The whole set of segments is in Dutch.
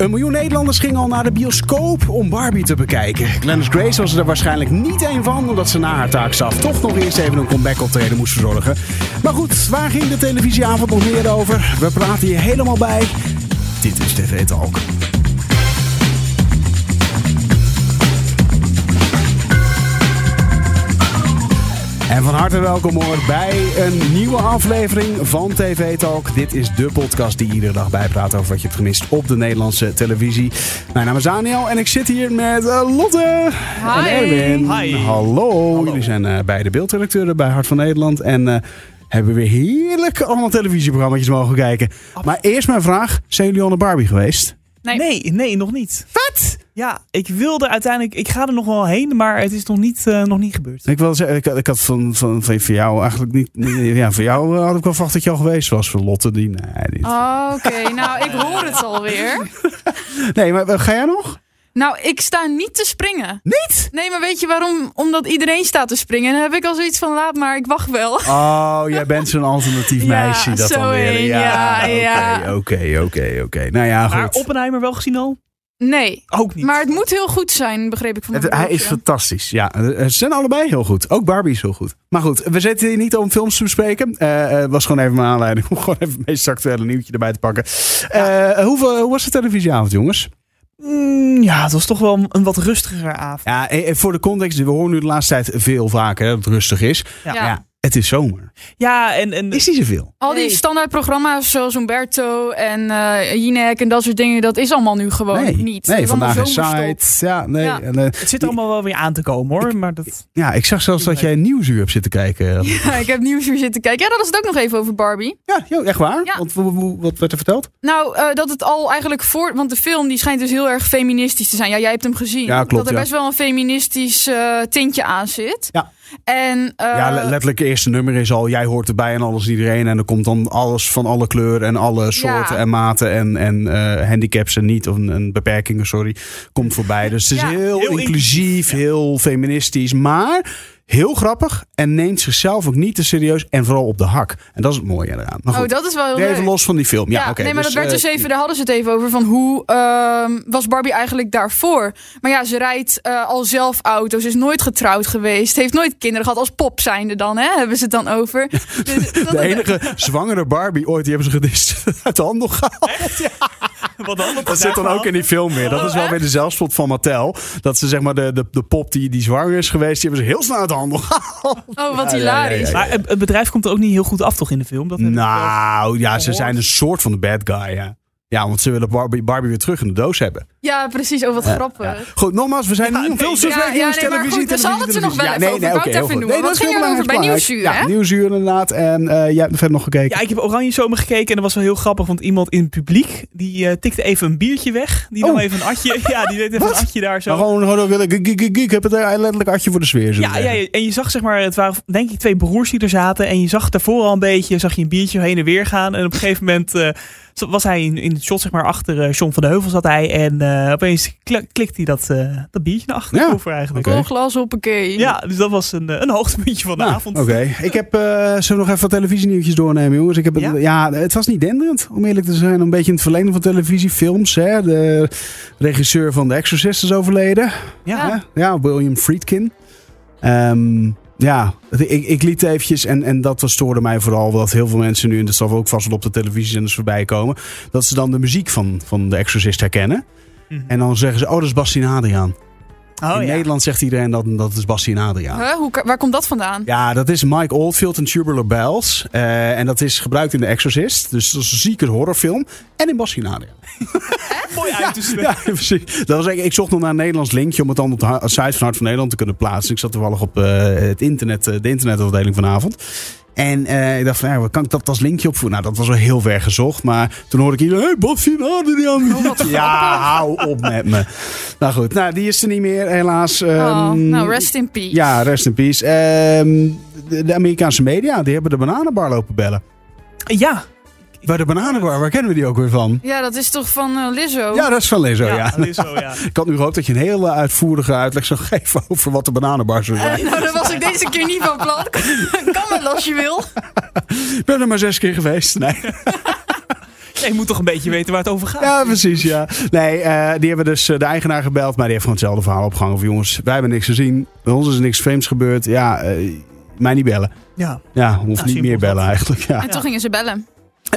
Een miljoen Nederlanders gingen al naar de bioscoop om Barbie te bekijken. Glennis Grace was er waarschijnlijk niet één van, omdat ze na haar taakstaf toch nog eerst even een comeback optreden moest verzorgen. Maar goed, waar ging de televisieavond nog meer over? We praten hier helemaal bij. Dit is TV Talk. En van harte welkom hoor bij een nieuwe aflevering van TV Talk. Dit is de podcast die iedere dag bijpraat over wat je hebt gemist op de Nederlandse televisie. Mijn naam is Daniel en ik zit hier met uh, Lotte Hi. en Erwin. Hi. Hallo. Jullie zijn uh, beide beeldredacteuren bij Hart van Nederland en uh, hebben weer heerlijk allemaal televisieprogramma's mogen kijken. Maar eerst mijn vraag, zijn jullie al naar Barbie geweest? Nee. Nee, nee, nog niet. Wat? Ja, ik wilde uiteindelijk, ik ga er nog wel heen, maar het is nog niet, uh, nog niet gebeurd. Ik, wil zeggen, ik, ik had van, van, van, van jou eigenlijk niet. Ja, voor jou had ik wel verwacht dat je al geweest was. Voor Lotte, die. Nee, niet. Oh, Oké, okay. nou, ik hoor het alweer. nee, maar ga jij nog? Nou, ik sta niet te springen. Niet? Nee, maar weet je waarom? Omdat iedereen staat te springen. En dan heb ik al zoiets van, laat maar, ik wacht wel. Oh, jij bent zo'n alternatief meisje. ja, dat zo dan weer. Ja. Oké, oké, oké. Nou ja, goed. Maar Oppenheimer wel gezien al? Nee. Ook niet. Maar het moet heel goed zijn, begreep ik van het, Hij is fantastisch. Ja, ze zijn allebei heel goed. Ook Barbie is heel goed. Maar goed, we zitten hier niet om films te bespreken. Het uh, was gewoon even mijn aanleiding om gewoon even het meest actuele nieuwtje erbij te pakken. Uh, hoe, hoe was de televisieavond, jongens? Mm, ja, het was toch wel een wat rustiger avond. Ja, voor de context, we horen nu de laatste tijd veel vaker dat het rustig is. Ja. ja. Het is zomer. Ja, en... en is niet zoveel. Al die Nee. standaardprogramma's zoals Umberto en eh Jinek en dat soort dingen, dat is allemaal nu gewoon Nee, niet. nee is vandaag is site. Ja, nee. Ja. En, eh, het zit allemaal wel weer aan te komen hoor, maar dat... ja, ik zag zelfs dat jij nieuwsuur hebt zitten kijken. Ja, ik heb nieuwsuur zitten kijken. Ja, dat was het ook nog even over Barbie. Ja, joh, echt waar? Ja. Want, wat werd er verteld? Nou, eh, dat het al eigenlijk voor... Want de film die schijnt dus heel erg feministisch te zijn. Ja, jij hebt hem gezien. Ja, klopt, Dat er ja. best wel een feministisch eh, tintje aan zit. Ja. En, eh, ja, le- letterlijk het eerste nummer is al, jij hoort erbij en alles en iedereen. En er komt dan alles van alle kleuren en alle soorten Ja. en maten en, en eh, handicaps en niet, of een, een beperkingen, sorry, komt voorbij. Dus het is Ja. heel, Heel inclusief, inclusief, ja. heel feministisch, maar heel grappig en neemt zichzelf ook niet te serieus en vooral op de hak. En dat is het mooie eraan. Maar oh, dat is wel heel even leuk. los van die film. Ja, oké. nee, maar dus, dat werd eh, dus even, daar hadden ze het even over van hoe ehm, was Barbie eigenlijk daarvoor. Maar ja, ze rijdt eh, al zelf auto's, is nooit getrouwd geweest, heeft nooit kinderen gehad als pop zijnde dan, hè? Hebben ze het dan over? Dus De enige zwangere Barbie ooit, die hebben ze gedist uit de handel gehaald. Wat dan? Dat zit dan ook in die film weer. Dat is wel echt? weer de zelfspot van Mattel. Dat ze zeg maar de, de, de pop die, die zwanger is geweest, die hebben ze heel snel uit de gehaald. Oh, wat Ja, ja, hilarisch. ja, ja. Maar het bedrijf komt er ook niet heel goed af toch in de film? Dat heb ik wel- Nou ja, ze zijn een soort van de bad guy. Ja, ja want ze willen Barbie, Barbie weer terug in de doos hebben. Ja, precies. Oh, wat grappig. Ja. Goed, nogmaals, we zijn Ja, niet nee, films te ja, ja, nee, maar televisie, goed, we het er nog wel even over. Ik wou het oké, even noemen. Wat dat is ging over bij. Nieuwsuur, Ja, hè? Nieuwsuur inderdaad. En eh, jij hebt er verder nog gekeken. Ja, ik heb Oranje Zomer gekeken en dat was wel heel grappig, want iemand in het publiek die eh, tikte even een biertje weg. Die nam Oh. even een atje. Ja, die deed even een atje daar zo. Maar gewoon, gewoon willen, ik, heb het er letterlijk atje voor de sfeer. Ja, ja, ja, en je zag zeg maar, het waren denk ik twee broers die er zaten. En je zag daarvoor al een beetje, zag je een biertje heen en weer gaan. En op een gegeven moment eh, was hij in, in het shot, zeg maar, achter eh John van de Heuvel zat hij. En eh, opeens kl- klikt hij dat, eh, dat biertje naar achteren Ja. over eigenlijk. Oké. Een glas hoppakee. Ja, dus dat was een, eh, een hoogtepuntje van de Nou, avond. Oké, ik heb, eh zullen we nog even wat televisienieuwtjes doornemen, jongens? Ik heb, het- ja? Het was niet denderend, om eerlijk te zijn. Een beetje in het verlenen van televisiefilms. Hè? De regisseur van The Exorcist is overleden. Ja. Ja William Friedkin. Ehm, ja, ik, ik liet eventjes, en, en dat was, stoorde mij vooral, dat heel veel mensen nu, en dat zal ook vast wel op de televisiezenders voorbij komen, dat ze dan de muziek van, van The Exorcist herkennen. Mhm. En dan zeggen ze, oh, dat is Bastien Adriaan. Oh, in ja. Nederland zegt iedereen dat dat is Bastien Adriaan. Huh? Hoe, waar komt dat vandaan? Ja, dat is Mike Oldfield en Tubular Bells. Eh, en dat is gebruikt in The Exorcist. Dus dat is een zieke horrorfilm. En in Bassinade. Mooi uit te Ja, precies. Dat was, ik, ik zocht nog naar een Nederlands linkje om het dan op de ha- site van Hart van Nederland te kunnen plaatsen. Ik zat toevallig op eh, het internet, eh, de internetafdeling vanavond. En eh, ik dacht van, ja, kan ik dat als linkje opvoeren? Nou, dat was wel heel ver gezocht. Maar toen hoorde ik iedereen, hey, die aan. ja, hou op met me. Nou goed, nou, die is er niet meer, helaas. Oh, Ehm, nou, rest in peace. ja, rest in peace. Ehm, de, de Amerikaanse media, die hebben de bananenbar lopen bellen. Ja, Waar de bananenbar, waar kennen we die ook weer van? Ja, dat is toch van eh, Lizzo? Ja, dat is van Lizzo, ja. ja. Ik had nu gehoopt dat je een hele uitvoerige uitleg zou geven over wat de bananenbar zou zijn. Eh, nou, daar was ik deze keer niet van plan. kan wel als je wil. Ik ben er maar zes keer geweest. Nee. Ja, je moet toch een beetje weten waar het over gaat. Ja, precies, ja. Nee, eh, die hebben dus eh, de eigenaar gebeld, maar die heeft gewoon hetzelfde verhaal opgehangen. Van jongens, wij hebben niks gezien. Bij ons is er niks vreemds gebeurd. Ja, eh, mij niet bellen. Ja. Ja, hoeft Nou, niet meer bellen eigenlijk. Ja. En toen gingen ze bellen.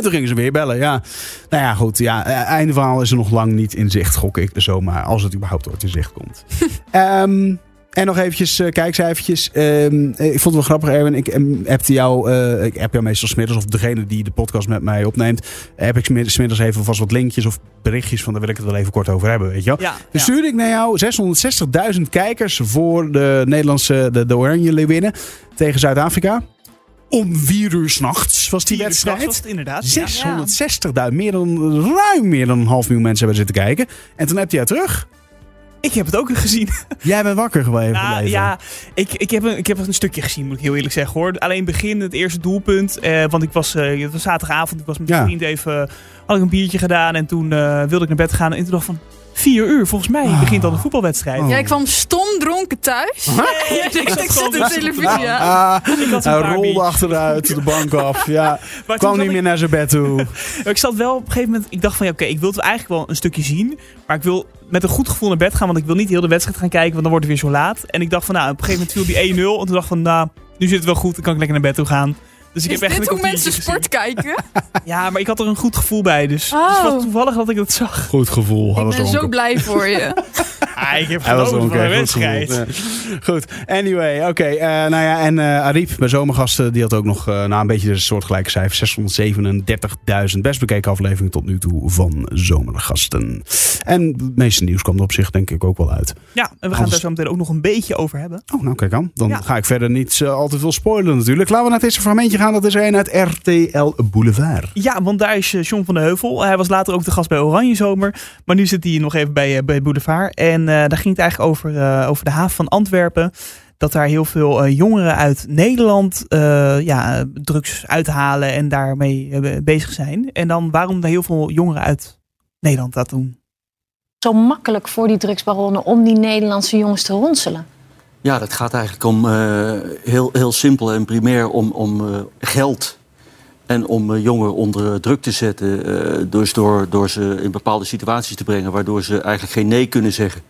En toen gingen ze weer bellen, ja. Nou ja, goed. Ja, eh, einde verhaal is er nog lang niet in zicht, gok ik zomaar. Als het überhaupt ooit in zicht komt. Ehm, en nog eventjes uh, kijkcijfertjes. Ehm, ik vond het wel grappig, Erwin. Ik um, heb jou, uh, ik heb jou meestal smiddags, of degene die de podcast met mij opneemt, heb ik smiddags even vast wat linkjes of berichtjes van, daar wil ik het wel even kort over hebben, weet je wel. Ja, dus ja. stuurde ik naar jou 660.000 kijkers voor de Nederlandse, de, de Oranje Leeuwinnen tegen Zuid-Afrika. Om vier uur s'nachts was die wedstrijd. het inderdaad. 660.000, meer dan, ruim meer dan een half miljoen mensen hebben zitten kijken. En toen heb jij terug. Ik heb het ook gezien. Jij bent wakker gebleven. Nou, ja, ik, ik, heb een, ik heb een stukje gezien, moet ik heel eerlijk zeggen hoor. Alleen begin, het eerste doelpunt. Eh, want ik was, uh, het was zaterdagavond, ik was met mijn Ja. vriend even, had ik een biertje gedaan. En toen eh, wilde ik naar bed gaan. En toen dacht van, vier uur, volgens mij Ah. begint dan een voetbalwedstrijd. Oh. Jij kwam stom dronken thuis. Ik zet de gewoon- televisie aan. Ah, Ik had een hij rolde achteruit de bank af. Ja, Maar kwam zat niet ik- meer naar zijn bed toe. Ik zat wel op een gegeven moment. Ik dacht van ja, oké, ik wil het eigenlijk wel een stukje zien. Maar ik wil met een goed gevoel naar bed gaan. Want ik wil niet heel de wedstrijd gaan kijken. Want dan wordt het weer zo laat. En ik dacht van nou, op een gegeven moment viel die 1-0. En toen dacht ik van nou, nu zit het wel goed. Dan kan ik lekker naar bed toe gaan. Dus ik Is heb echt dit hoe mensen sport kijken? Ja, maar ik had er een goed gevoel bij. Dus, Oh. dus wat toevallig dat ik dat zag. Goed gevoel. Ik ben zo blij voor je. Ah, ik heb genoten van een Goed gevoel. wedstrijd. Goed. Anyway, oké. eh, nou ja, en eh Ariep, mijn zomergasten, die had ook nog eh na een beetje de soortgelijke cijfer. 637.000 best bekeken afleveringen tot nu toe van zomergasten. En het meeste nieuws kwam er op zich denk ik ook wel uit. Ja, en we gaan daar zo meteen ook nog een beetje over hebben. Oh, nou kijk aan. Dan Ja. ga ik verder niet eh, al te veel spoilen natuurlijk. Laten we naar het eerste fragmentje gaan. Dat is er een uit RTL Boulevard. Ja, want daar is eh, John van de Heuvel. Hij was later ook de gast bij Oranje Zomer. Maar nu zit hij nog even bij, eh, bij Boulevard. En eh, daar ging het eigenlijk over, eh, over de haven van Antwerpen. Dat daar heel veel eh, jongeren uit Nederland eh, ja, drugs uithalen en daarmee bezig zijn. En dan waarom er heel veel jongeren uit Nederland dat doen. zo makkelijk voor die drugsbaronnen om die Nederlandse jongens te ronselen? Ja, dat gaat eigenlijk om eh, heel, heel simpel en primair om, om eh, geld. En om eh, jongeren onder druk te zetten. dus door, door ze in bepaalde situaties te brengen waardoor ze eigenlijk geen nee kunnen zeggen.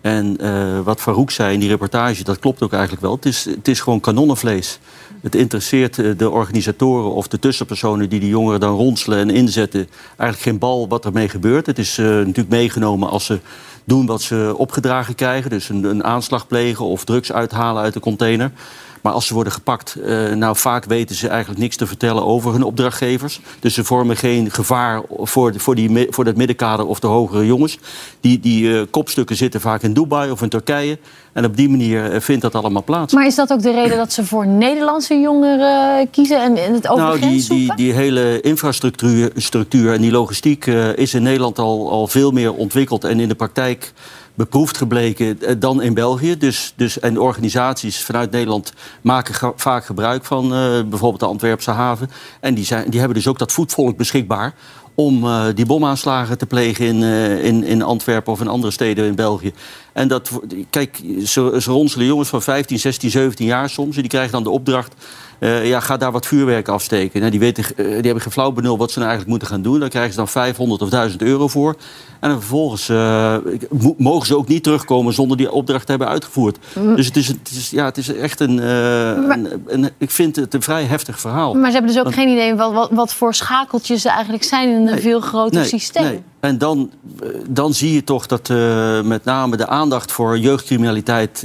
En wat Farouk zei in die reportage, dat klopt ook eigenlijk wel. Het is, het is gewoon kanonnenvlees. Het interesseert de organisatoren of de tussenpersonen die die jongeren dan ronselen en inzetten. Eigenlijk geen bal wat ermee gebeurt. Het is natuurlijk meegenomen als ze doen wat ze opgedragen krijgen. Dus een, een aanslag plegen of drugs uithalen uit de container. Maar als ze worden gepakt, eh, nou vaak weten ze eigenlijk niks te vertellen over hun opdrachtgevers. Dus ze vormen geen gevaar voor, voor, die, voor dat middenkader of de hogere jongens. Die, die eh, kopstukken zitten vaak in Dubai of in Turkije. En op die manier eh, vindt dat allemaal plaats. Maar is dat ook de reden dat ze voor Nederlandse jongeren kiezen en, en het over Nou, die, die, hele infrastructuur structuur en die logistiek is in Nederland al, al veel meer ontwikkeld en in de praktijk beproefd gebleken eh, dan in België. Dus, dus, en organisaties vanuit Nederland maken vaak gebruik van eh, bijvoorbeeld de Antwerpse haven. En die, zijn, die hebben dus ook dat voetvolk beschikbaar om eh, die bomaanslagen te plegen in, in, in Antwerpen of in andere steden in België. En dat, kijk, ze, ze ronselen jongens van 15, 16, 17 jaar soms. En die krijgen dan de opdracht, eh, ja, ga daar wat vuurwerk afsteken. Nou, die, weten, eh, die hebben geen flauw benul wat ze nou eigenlijk moeten gaan doen. Daar krijgen ze dan 500 of 1000 euro voor. En dan vervolgens eh, mo- mogen ze ook niet terugkomen zonder die opdracht te hebben uitgevoerd. Dus het is, het is, ja, het is echt een, een, een- Ik vind het een vrij heftig verhaal. Maar ze hebben dus ook Want- geen idee wat, wat, wat voor schakeltjes er eigenlijk zijn in een Nee, veel groter systeem. nee. En dan, dan zie je toch dat met name de aandacht voor jeugdcriminaliteit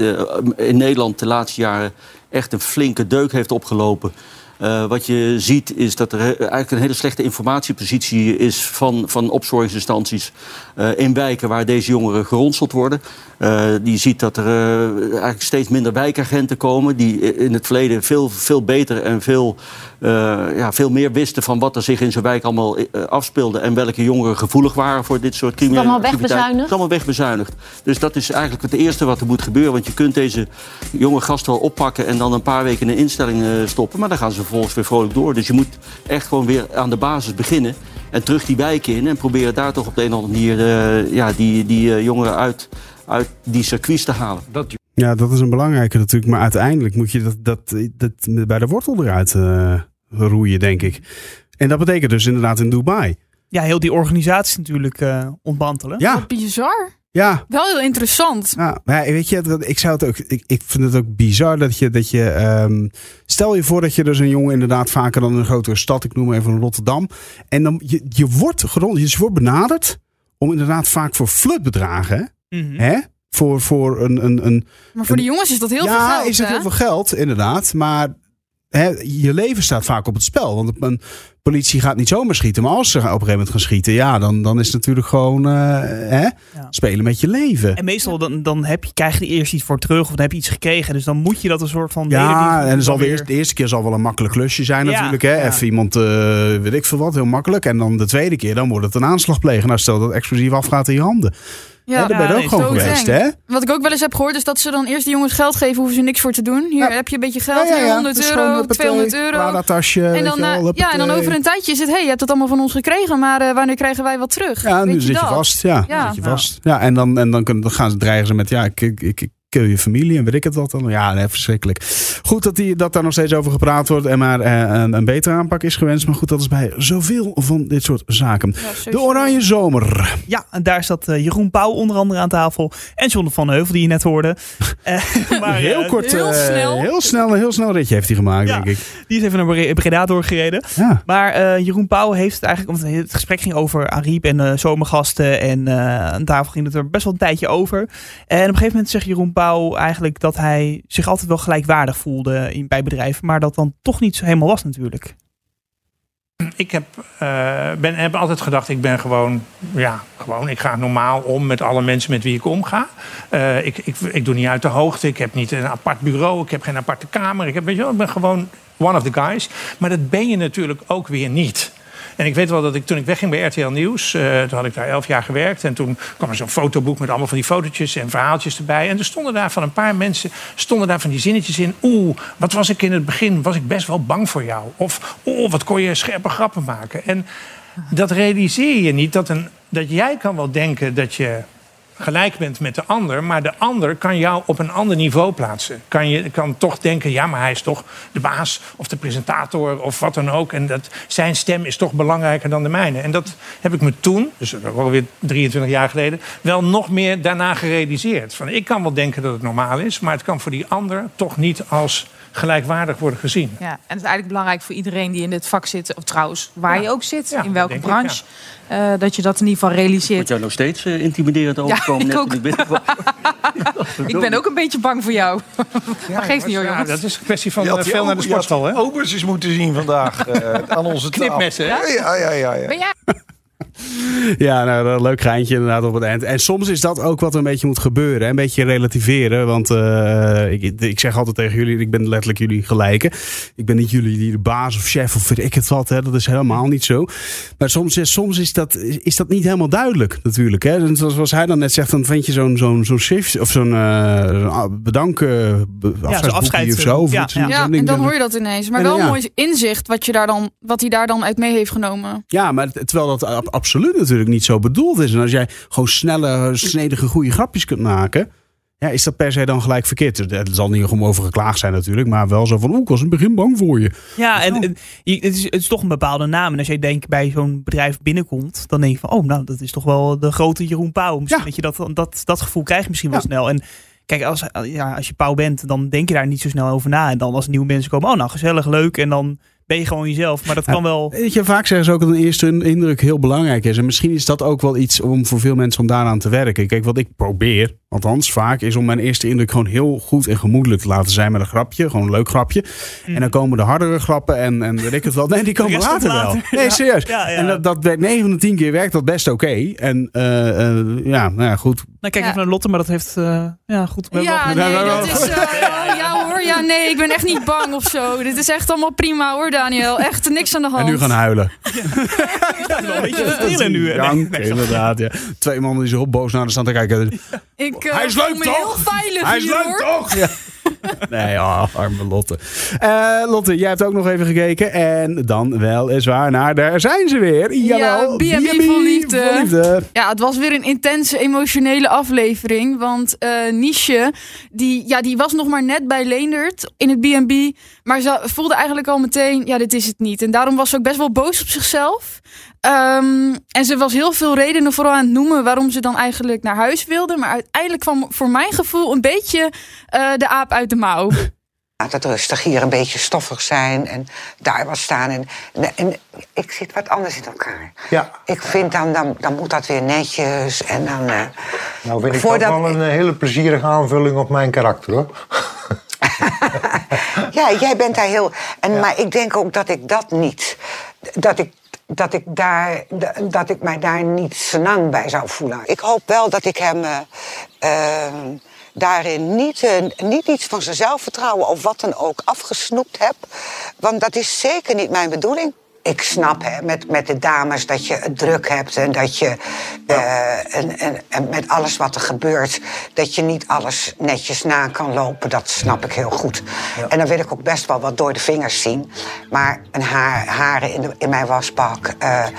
in Nederland de laatste jaren echt een flinke deuk heeft opgelopen. Eh, wat je ziet is dat er eigenlijk een hele slechte informatiepositie is van, van opsporingsinstanties eh, in wijken waar deze jongeren geronseld worden. Eh, die ziet dat er eigenlijk steeds minder wijkagenten komen die in het verleden veel, veel beter en veel, ja, veel meer wisten van wat er zich in zo'n wijk allemaal afspeelde en welke jongeren gevoelig waren voor dit soort criminele allemaal wegbezuinigd? Het allemaal wegbezuinigd. Dus dat is eigenlijk het eerste wat er moet gebeuren. Want je kunt deze jonge gasten wel oppakken en dan een paar weken in een instelling stoppen. Maar dan gaan ze vervolgens weer vrolijk door. Dus je moet echt gewoon weer aan de basis beginnen. En terug die wijken in. En proberen daar toch op de een of andere manier eh, ja, die, die eh, jongeren uit, uit die circuits te halen. Ja, dat is een belangrijke natuurlijk. Maar uiteindelijk moet je dat, dat, dat bij de wortel eruit eh, roeien, denk ik. En dat betekent dus inderdaad in Dubai. ja, heel die organisatie natuurlijk eh ontmantelen. Ja, Wat bizar. Ja. Wel heel interessant. Ja, maar ja, weet je, ik zou het ook. Ik, ik vind het ook bizar dat je. Dat je ehm, stel je voor dat je dus een jongen inderdaad vaker dan in een grotere stad, ik noem even Rotterdam. En dan je, je wordt gerond, je wordt benaderd om inderdaad vaak voor flutbedragen. Mhm. Hè? Voor, voor een, een, een. Maar voor de jongens is dat heel ja, veel geld. is het heel veel geld, inderdaad. Maar je leven staat vaak op het spel. Want een politie gaat niet zomaar schieten. Maar als ze op een gegeven moment gaan schieten, ja, dan, dan is het natuurlijk gewoon eh, hè, spelen met je leven. En meestal dan, dan heb je, krijg je er eerst iets voor terug of dan heb je iets gekregen. Dus dan moet je dat een soort van... Ja, en zal dan de, weer- eerste, de eerste keer zal wel een makkelijk klusje zijn Ja, natuurlijk. Hè? ja. Even iemand, eh, weet ik veel wat, heel makkelijk. En dan de tweede keer, dan wordt het een aanslag plegen. Nou, stel dat explosief afgaat in je handen. Ja, Ja, daar ben je nee, ook gewoon geweest, hè? Wat ik ook wel eens heb gehoord is dat ze dan eerst de jongens geld geven, hoeven ze niks voor te doen. Hier Ja. heb je een beetje geld, hier 100 Het is euro, gewoon, huppatee, 200 euro. Weet En dan, wel, eh, ja, en dan over een tijdje is het, hé, hey, je hebt het allemaal van ons gekregen, maar eh, wanneer krijgen wij wat terug? Ja, nu zit je dat? vast. Ja, Ja. zit je vast. Ja, en dan, en dan, kunnen, dan gaan ze dreigen ze met, ja, ik, ik, ik, ik kill je familie en weet ik het wat dan. Ja, nee, verschrikkelijk. Goed dat, die, dat daar nog steeds over gepraat wordt en maar eh, een, een betere aanpak is gewenst. Maar goed, dat is bij zoveel van dit soort zaken. Ja. De Oranje Zomer. Ja, en daar zat eh, Jeroen Pauw onder andere aan tafel. En John van Heuvel, die je net hoorde. Eh, maar, heel eh, kort, heel snel. heel snel, een heel snel ritje heeft hij gemaakt, Ja. denk ik. Die is even naar Bre- Breda doorgereden. Ja. Maar eh, Jeroen Pauw heeft het eigenlijk, want het gesprek ging over Ariep en eh, zomergasten. En eh, aan tafel ging het er best wel een tijdje over. En op een gegeven moment zegt Jeroen Eigenlijk dat hij zich altijd wel gelijkwaardig voelde in, bij bedrijven. Maar dat dan toch niet zo helemaal was natuurlijk. Ik heb, eh, ben, heb altijd gedacht, ik ben gewoon, ja, gewoon, ik ga normaal om met alle mensen met wie ik omga. Eh, ik, ik, ik doe niet uit de hoogte, ik heb niet een apart bureau, ik heb geen aparte kamer. Ik, heb, ik ben gewoon one of the guys. Maar dat ben je natuurlijk ook weer niet. En ik weet wel dat ik toen ik wegging bij RTL Nieuws, eh, toen had ik daar elf jaar gewerkt. En toen kwam er zo'n fotoboek met allemaal van die fotootjes en verhaaltjes erbij. En er stonden daar van een paar mensen, stonden daar van die zinnetjes in. Oeh, wat was ik in het begin, was ik best wel bang voor jou. Of, oeh, wat kon je scherpe grappen maken. En dat realiseer je niet, dat, een, dat jij kan wel denken dat je gelijk bent met de ander, maar de ander kan jou op een ander niveau plaatsen. Kan je kan toch denken, ja, maar hij is toch de baas of de presentator of wat dan ook. En dat, zijn stem is toch belangrijker dan de mijne. En dat heb ik me toen, dus alweer 23 jaar geleden, wel nog meer daarna gerealiseerd. Van, ik kan wel denken dat het normaal is, maar het kan voor die ander toch niet als gelijkwaardig worden gezien. Ja, en het is eigenlijk belangrijk voor iedereen die in dit vak zit, of trouwens waar Ja. je ook zit, Ja, in welke ik, branche, eh, dat je dat in ieder geval Moet realiseert. jij nog steeds eh, intimiderend overkomen? ik ook. Ik ben ook een beetje bang voor jou. maar geeft niet hoor, Ja, jongens. dat is een kwestie van had eh, veel naar de sportschool, hè? Obers eens moeten zien vandaag eh, aan onze tafel. Knipmessen, hè? Ja, ja, ja. ja. Ben jij? Ja, nou, een leuk geintje inderdaad op het eind. En soms is dat ook wat er een beetje moet gebeuren. hè. Een beetje relativeren. Want eh, ik, ik zeg altijd tegen jullie, ik ben letterlijk jullie gelijke. Ik ben niet jullie die de baas of chef of weet ik het wat. Hè. Dat is helemaal niet zo. Maar soms, is- soms is, dat, is dat niet helemaal duidelijk natuurlijk. Hè. En zoals, hij dan net zegt, dan vind je zo'n zo'n zo'n shift of zo'n eh bedank uh, zo'n afscheids- of zo. Of ja, iets- ja. Ja, en dan hoor je dat ineens. Maar En, wel ja. een mooi inzicht wat, je daar dan, wat hij daar dan uit mee heeft genomen. Ja, maar terwijl dat ab- absoluut natuurlijk niet zo bedoeld is. En als jij gewoon snelle, snedige, goede grapjes kunt maken. Ja, is dat per se dan gelijk verkeerd? Er er zal niet om over geklaagd zijn natuurlijk. Maar wel zo van, oeh, ik was in het begin bang voor je. Ja, en, het, is, het is toch een bepaalde naam. En als jij denk bij zo'n bedrijf binnenkomt, dan denk je van, oh, nou, dat is toch wel de grote Jeroen Pauw. Misschien Ja. dat je dat, dat, dat gevoel krijg je misschien wel Ja. snel. En kijk, als, ja, als je Pauw bent, dan denk je daar niet zo snel over na. En dan als nieuwe mensen komen, oh, nou, gezellig, leuk. En dan ben je gewoon jezelf. Maar dat Ja. kan wel... Weet je, vaak zeggen ze ook dat een eerste indruk heel belangrijk is. En misschien is dat ook wel iets om voor veel mensen om daaraan te werken. Kijk, wat ik probeer, althans vaak, is om mijn eerste indruk gewoon heel goed en gemoedelijk te laten zijn met een grapje. Gewoon een leuk grapje. En dan komen de hardere grappen en, en weet ik het wel. Nee, die komen Mm. later wel. Nee, Ja. serieus. Ja, ja. En dat, dat werkt 9 van de 10 keer werkt dat best oké. En eh, eh, ja, nou ja, goed. Nou, kijk Ja. even naar Lotte, maar dat heeft... eh, ja, goed. Ja, wel- nee, dat is... ja nee, ik ben echt niet bang of zo. Dit is echt allemaal prima hoor, Daniel. Echt niks aan de hand. En nu gaan huilen. Ja, wel een beetje vertellen nu. Nee, nee, inderdaad. Ja. Twee mannen die zich op boos naar de staan te kijken. Ik eh, Hij is leuk, toch? heel veilig Hij is hier leuk, hoor. toch? Ja. Nee, oh, arme Lotte. Eh, Lotte, jij hebt ook nog even gekeken. En dan weliswaar naar, daar zijn ze weer. Jawel, B&B voor liefde. liefde. Ja, het was weer een intense emotionele aflevering. Want Niche, die, ja, die was nog maar net bij Leendert in het B&B. Maar ze voelde eigenlijk al meteen, ja, dit is het niet. En daarom was ze ook best wel boos op zichzelf. Ehm, en ze was heel veel redenen vooral aan het noemen waarom ze dan eigenlijk naar huis wilde. Maar uiteindelijk kwam voor mijn gevoel een beetje eh, de aap uit de mouw. Laat het rustig hier een beetje stoffig zijn en daar wat staan. En, en ik zit wat anders in elkaar. Ja. Ik vind dan, dan, dan moet dat weer netjes en dan... eh, Nou vind ik Voordat- dat wel een eh, hele plezierige aanvulling op mijn karakter, hoor. Ja, jij bent daar heel. En, Maar ik denk ook dat ik dat niet. Dat ik. Dat ik, daar, dat ik mij daar niet senang bij zou voelen. Ik hoop wel dat ik hem eh, eh, daarin niet, eh, niet iets van zijn zelfvertrouwen of wat dan ook afgesnoept heb. Want dat is zeker niet mijn bedoeling. Ik snap hè, met, met de dames dat je het druk hebt en dat je eh, en, en, en met alles wat er gebeurt, dat je niet alles netjes na kan lopen. Dat snap ik heel goed. En dan wil ik ook best wel wat door de vingers zien. Maar een haar, haren in, de, in mijn wasbak, eh, eh,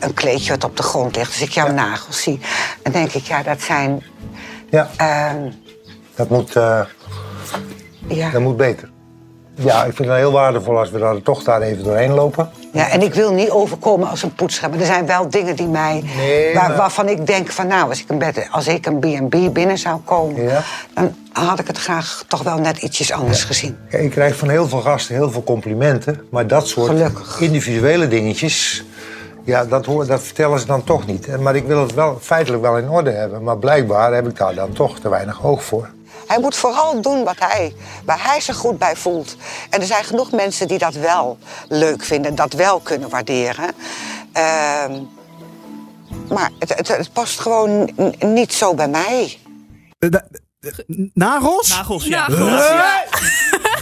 een kleedje wat op de grond ligt. Als ik jouw nagels zie, dan denk ik, ja, dat zijn. Ja, ehm, dat moet, ja. dat moet beter. Ja, ik vind het heel waardevol als we daar toch daar even doorheen lopen. Ja, en ik wil niet overkomen als een poetser. Maar er zijn wel dingen die mij, Nee, waar- maar- waarvan ik denk van nou, als ik een, bed, als ik een B&B binnen zou komen, Ja. dan had ik het graag toch wel net ietsjes anders gezien. Kijk, Ik krijg van heel veel gasten heel veel complimenten. Maar dat soort Gelukkig. individuele dingetjes, ja, dat, hoor, dat vertellen ze dan toch niet. Maar ik wil het wel feitelijk wel in orde hebben. Maar blijkbaar heb ik daar dan toch te weinig oog voor. Hij moet vooral doen wat hij, waar hij zich goed bij voelt. En er zijn genoeg mensen die dat wel leuk vinden, dat wel kunnen waarderen. Ehm, maar het, het, het past gewoon niet zo bij mij. Nagels? Nagels, ja. Nagels, ja.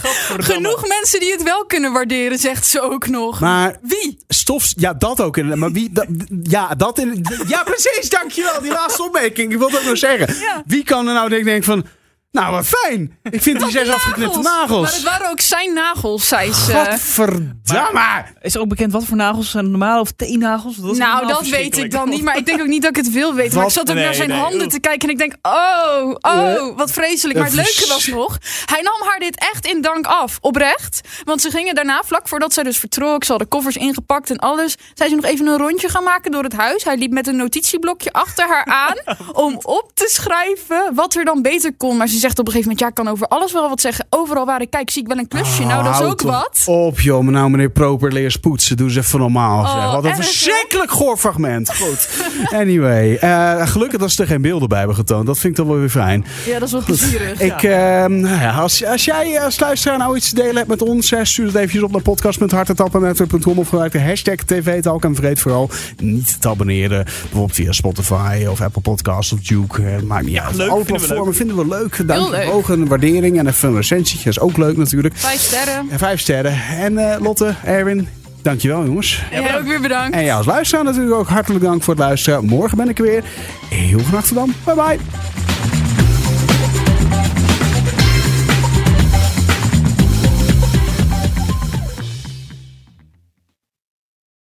Godverdamme. Genoeg mensen die het wel kunnen waarderen, zegt ze ook nog. Maar Wie? stof, ja, dat ook inderdaad. Maar wie, dat, ja, dat in, ja, precies, dankjewel. Die laatste opmerking. Ik wilde ook nog zeggen. Ja. Wie kan er nou denken denken van, nou wat fijn. Ik vind die zes afgeknipte Maar nagels. het waren ook zijn nagels, zei ze. Godverdamme. Is er ook bekend wat voor nagels zijn normale of teennagels? Dat nou, dat weet ik dan niet. Maar ik denk ook niet dat ik het wil weten. Maar ik zat ook Nee, naar zijn nee, handen te kijken. En ik denk, oh, oh, wat vreselijk. Maar het Eh, leuke was nog, hij nam haar dit echt in dank af. Oprecht. Want ze gingen daarna, vlak voordat zij dus vertrok, ze hadden koffers ingepakt en alles. Zei ze nog even een rondje gaan maken door het huis. Hij liep met een notitieblokje achter haar aan. om op te schrijven wat er dan beter kon. Maar ze zegt op een gegeven moment, ja, ik kan over alles wel wat zeggen. Overal waar ik kijk, zie ik wel een klusje. nou, dat is ook wat. Op joh, maar nou meneer Proper leers poetsen. Doe eens even normaal. zeg. Oh, Wat een verschrikkelijk goor fragment. Goed. Anyway, eh, gelukkig dat ze er geen beelden bij hebben getoond. Dat vind ik dan wel weer fijn. Ja, dat is wel plezierig. Ik, ehm, nou ja, als, als jij als luisteraar nou iets te delen hebt met ons, hè, stuur het eventjes op naar podcast.hartetappen.com of gebruik de hashtag TVTalk. En vergeet vooral niet te abonneren. Bijvoorbeeld via Spotify of Apple Podcasts of Duke. Eh, maakt niet uit. leuk, Alle platformen vinden we leuk. Leuk. omhoog, een waardering en even een recensietje. is ook leuk natuurlijk. Vijf sterren. En vijf sterren. En eh, Lotte, Erwin, dankjewel jongens. Jij ook weer bedankt. En jou als luisteraar natuurlijk ook hartelijk dank voor het luisteren. Morgen ben ik er weer. Heel graag tot dan. Bye bye.